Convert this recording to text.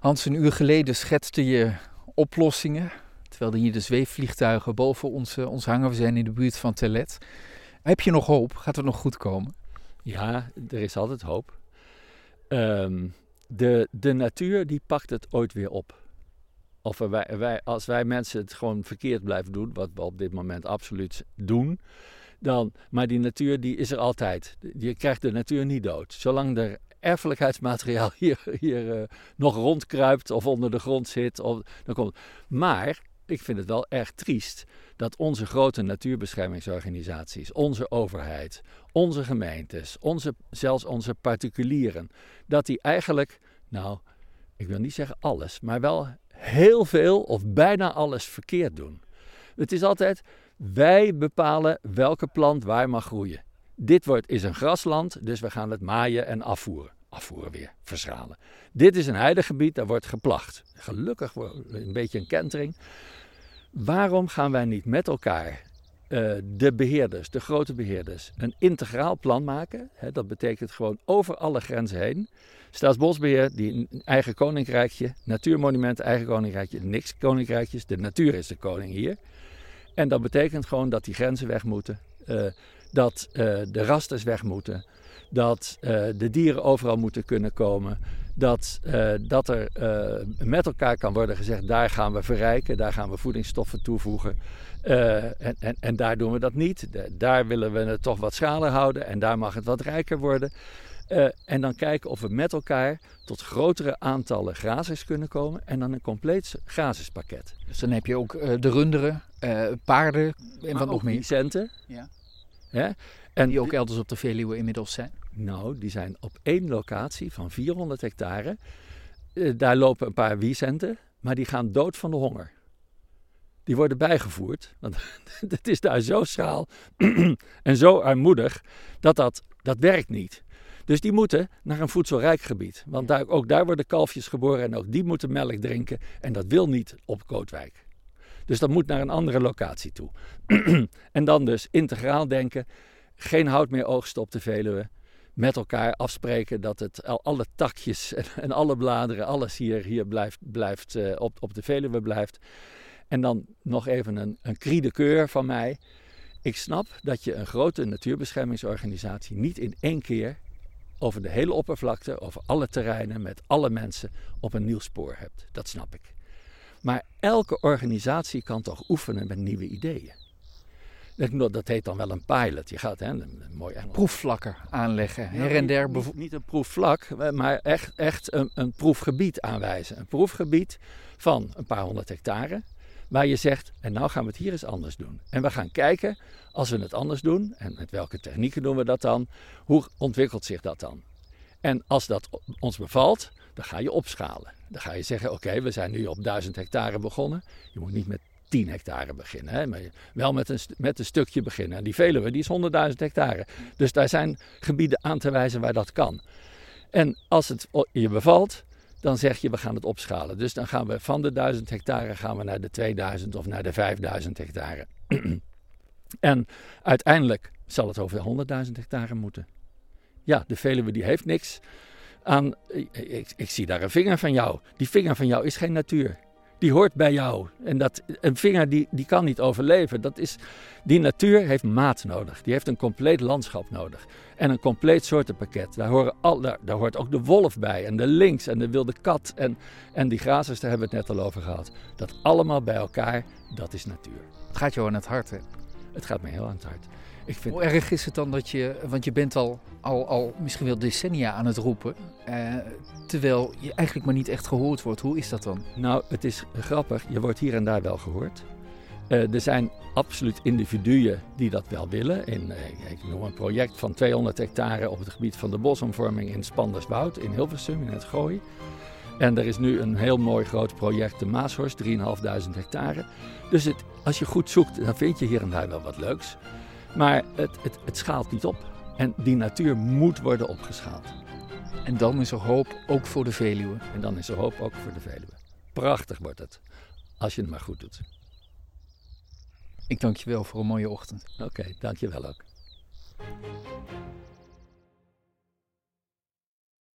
Hans, een uur geleden schetste je oplossingen. Terwijl er hier de zweefvliegtuigen boven ons, eh, ons hangen. We zijn in de buurt van Telet. Heb je nog hoop? Gaat het nog goed komen? Ja, er is altijd hoop. Ehm, de, de natuur die pakt het ooit weer op. Of wij, wij, als wij mensen het gewoon verkeerd blijven doen, wat we op dit moment absoluut doen, dan, maar die natuur die is er altijd. Je krijgt de natuur niet dood. Zolang er erfelijkheidsmateriaal hier, hier uh, nog rondkruipt of onder de grond zit. Of, dan komt. Maar ik vind het wel erg triest dat onze grote natuurbeschermingsorganisaties, onze overheid, onze gemeentes, onze, zelfs onze particulieren, dat die eigenlijk, nou, ik wil niet zeggen alles, maar wel heel veel of bijna alles verkeerd doen. Het is altijd, wij bepalen welke plant waar mag groeien. Dit wordt, is een grasland, dus we gaan het maaien en afvoeren. Afvoeren weer, verschalen. Dit is een heidegebied, daar wordt geplacht. Gelukkig een beetje een kentering. Waarom gaan wij niet met elkaar, uh, de beheerders, de grote beheerders, een integraal plan maken? dat betekent gewoon over alle grenzen heen. Staatsbosbeheer, die eigen koninkrijkje, natuurmonumenten, eigen koninkrijkje, niks koninkrijkjes. De natuur is de koning hier. En dat betekent gewoon dat die grenzen weg moeten, uh, dat uh, de rasters weg moeten, dat de dieren overal moeten kunnen komen, dat, uh, dat er uh, met elkaar kan worden gezegd: daar gaan we verrijken, daar gaan we voedingsstoffen toevoegen. Uh, en, en, en, daar doen we dat niet. Daar willen we het toch wat schaler houden en daar mag het wat rijker worden. en dan kijken of we met elkaar tot grotere aantallen grazers kunnen komen en dan een compleet grazerspakket. Dus dan heb je ook de runderen, paarden en wat nog meer. centen. Ja. En die ook elders op de Veluwe inmiddels zijn. Nou, die zijn op één locatie van 400 hectare. Uh, daar lopen een paar wiesenten, maar die gaan dood van de honger. Die worden bijgevoerd, want het is daar zo schaal en zo armoedig dat, dat dat werkt niet. Dus die moeten naar een voedselrijk gebied. Want daar, ook daar worden kalfjes geboren en ook die moeten melk drinken. En dat wil niet op Kootwijk. Dus dat moet naar een andere locatie toe. en dan dus integraal denken. Geen hout meer oogsten op de Veluwe met elkaar afspreken dat het alle takjes en, alle bladeren, alles hier, hier blijft, blijft uh, op, op de Veluwe blijft. En dan nog even een, een cri de keur van mij. Ik snap dat je een grote natuurbeschermingsorganisatie niet in één keer over de hele oppervlakte, over alle terreinen, met alle mensen op een nieuw spoor hebt. Dat snap ik. Elke organisatie kan toch oefenen met nieuwe ideeën. Dat heet dan wel een pilot. Je gaat hè, een, mooi. Proefvlakken aanleggen. her en der. Niet, niet, een proefvlak, maar echt, echt een, een proefgebied aanwijzen. Een proefgebied van een paar honderd hectare. Waar je zegt, en nou gaan we het hier eens anders doen. En we gaan kijken, als we het anders doen, en met welke technieken doen we dat dan, hoe ontwikkelt zich dat dan? En als dat ons bevalt, dan ga je opschalen. Dan ga je zeggen, oké, we zijn nu op 1000 hectare begonnen. Je moet niet met 10 hectare beginnen. Hè? Maar wel met een, met een stukje beginnen. En die Veluwe die is 100.000 hectare. Dus daar zijn gebieden aan te wijzen waar dat kan. En als het je bevalt, dan zeg je we gaan het opschalen. Dus dan gaan we van de 1000 hectare gaan we naar de 2000 of naar de 5000 hectare. en uiteindelijk zal het over 100.000 hectare moeten. Ja, de Veluwe die heeft niks aan. Ik, zie daar een vinger van jou. Die vinger van jou is geen natuur die hoort bij jou. En dat, een vinger die, die kan niet overleven. Dat is, die natuur heeft maat nodig. Die heeft een compleet landschap nodig. En een compleet soortenpakket. Daar, horen al, daar, hoort ook de wolf bij. En de lynx en de wilde kat. En, en die grazers, daar hebben we het net al over gehad. Dat allemaal bij elkaar, dat is natuur. Het gaat jou aan het hart? Het gaat me heel aan het hart. Ik vind... Hoe erg is het dan dat je, want je bent al, al, al misschien wel decennia aan het roepen, eh, terwijl je eigenlijk maar niet echt gehoord wordt. Hoe is dat dan? Nou, het is grappig, je wordt hier en daar wel gehoord. Uh, er zijn absoluut individuen die dat wel willen. In, uh, ik noem een project van 200 hectare op het gebied van de bosomvorming in Spanderswoud in Hilversum in het Gooi. En er is nu een heel mooi groot project, de Maashorst, 3.500 hectare. Dus het, als je goed zoekt, dan vind je hier en daar wel wat leuks. Maar het, het, het schaalt niet op. En die natuur moet worden opgeschaald. En dan is er hoop ook voor de Veluwe. En dan is er hoop ook voor de Veluwe. Prachtig wordt het, als je het maar goed doet. Ik dank je wel voor een mooie ochtend. Oké, okay, dank je wel ook.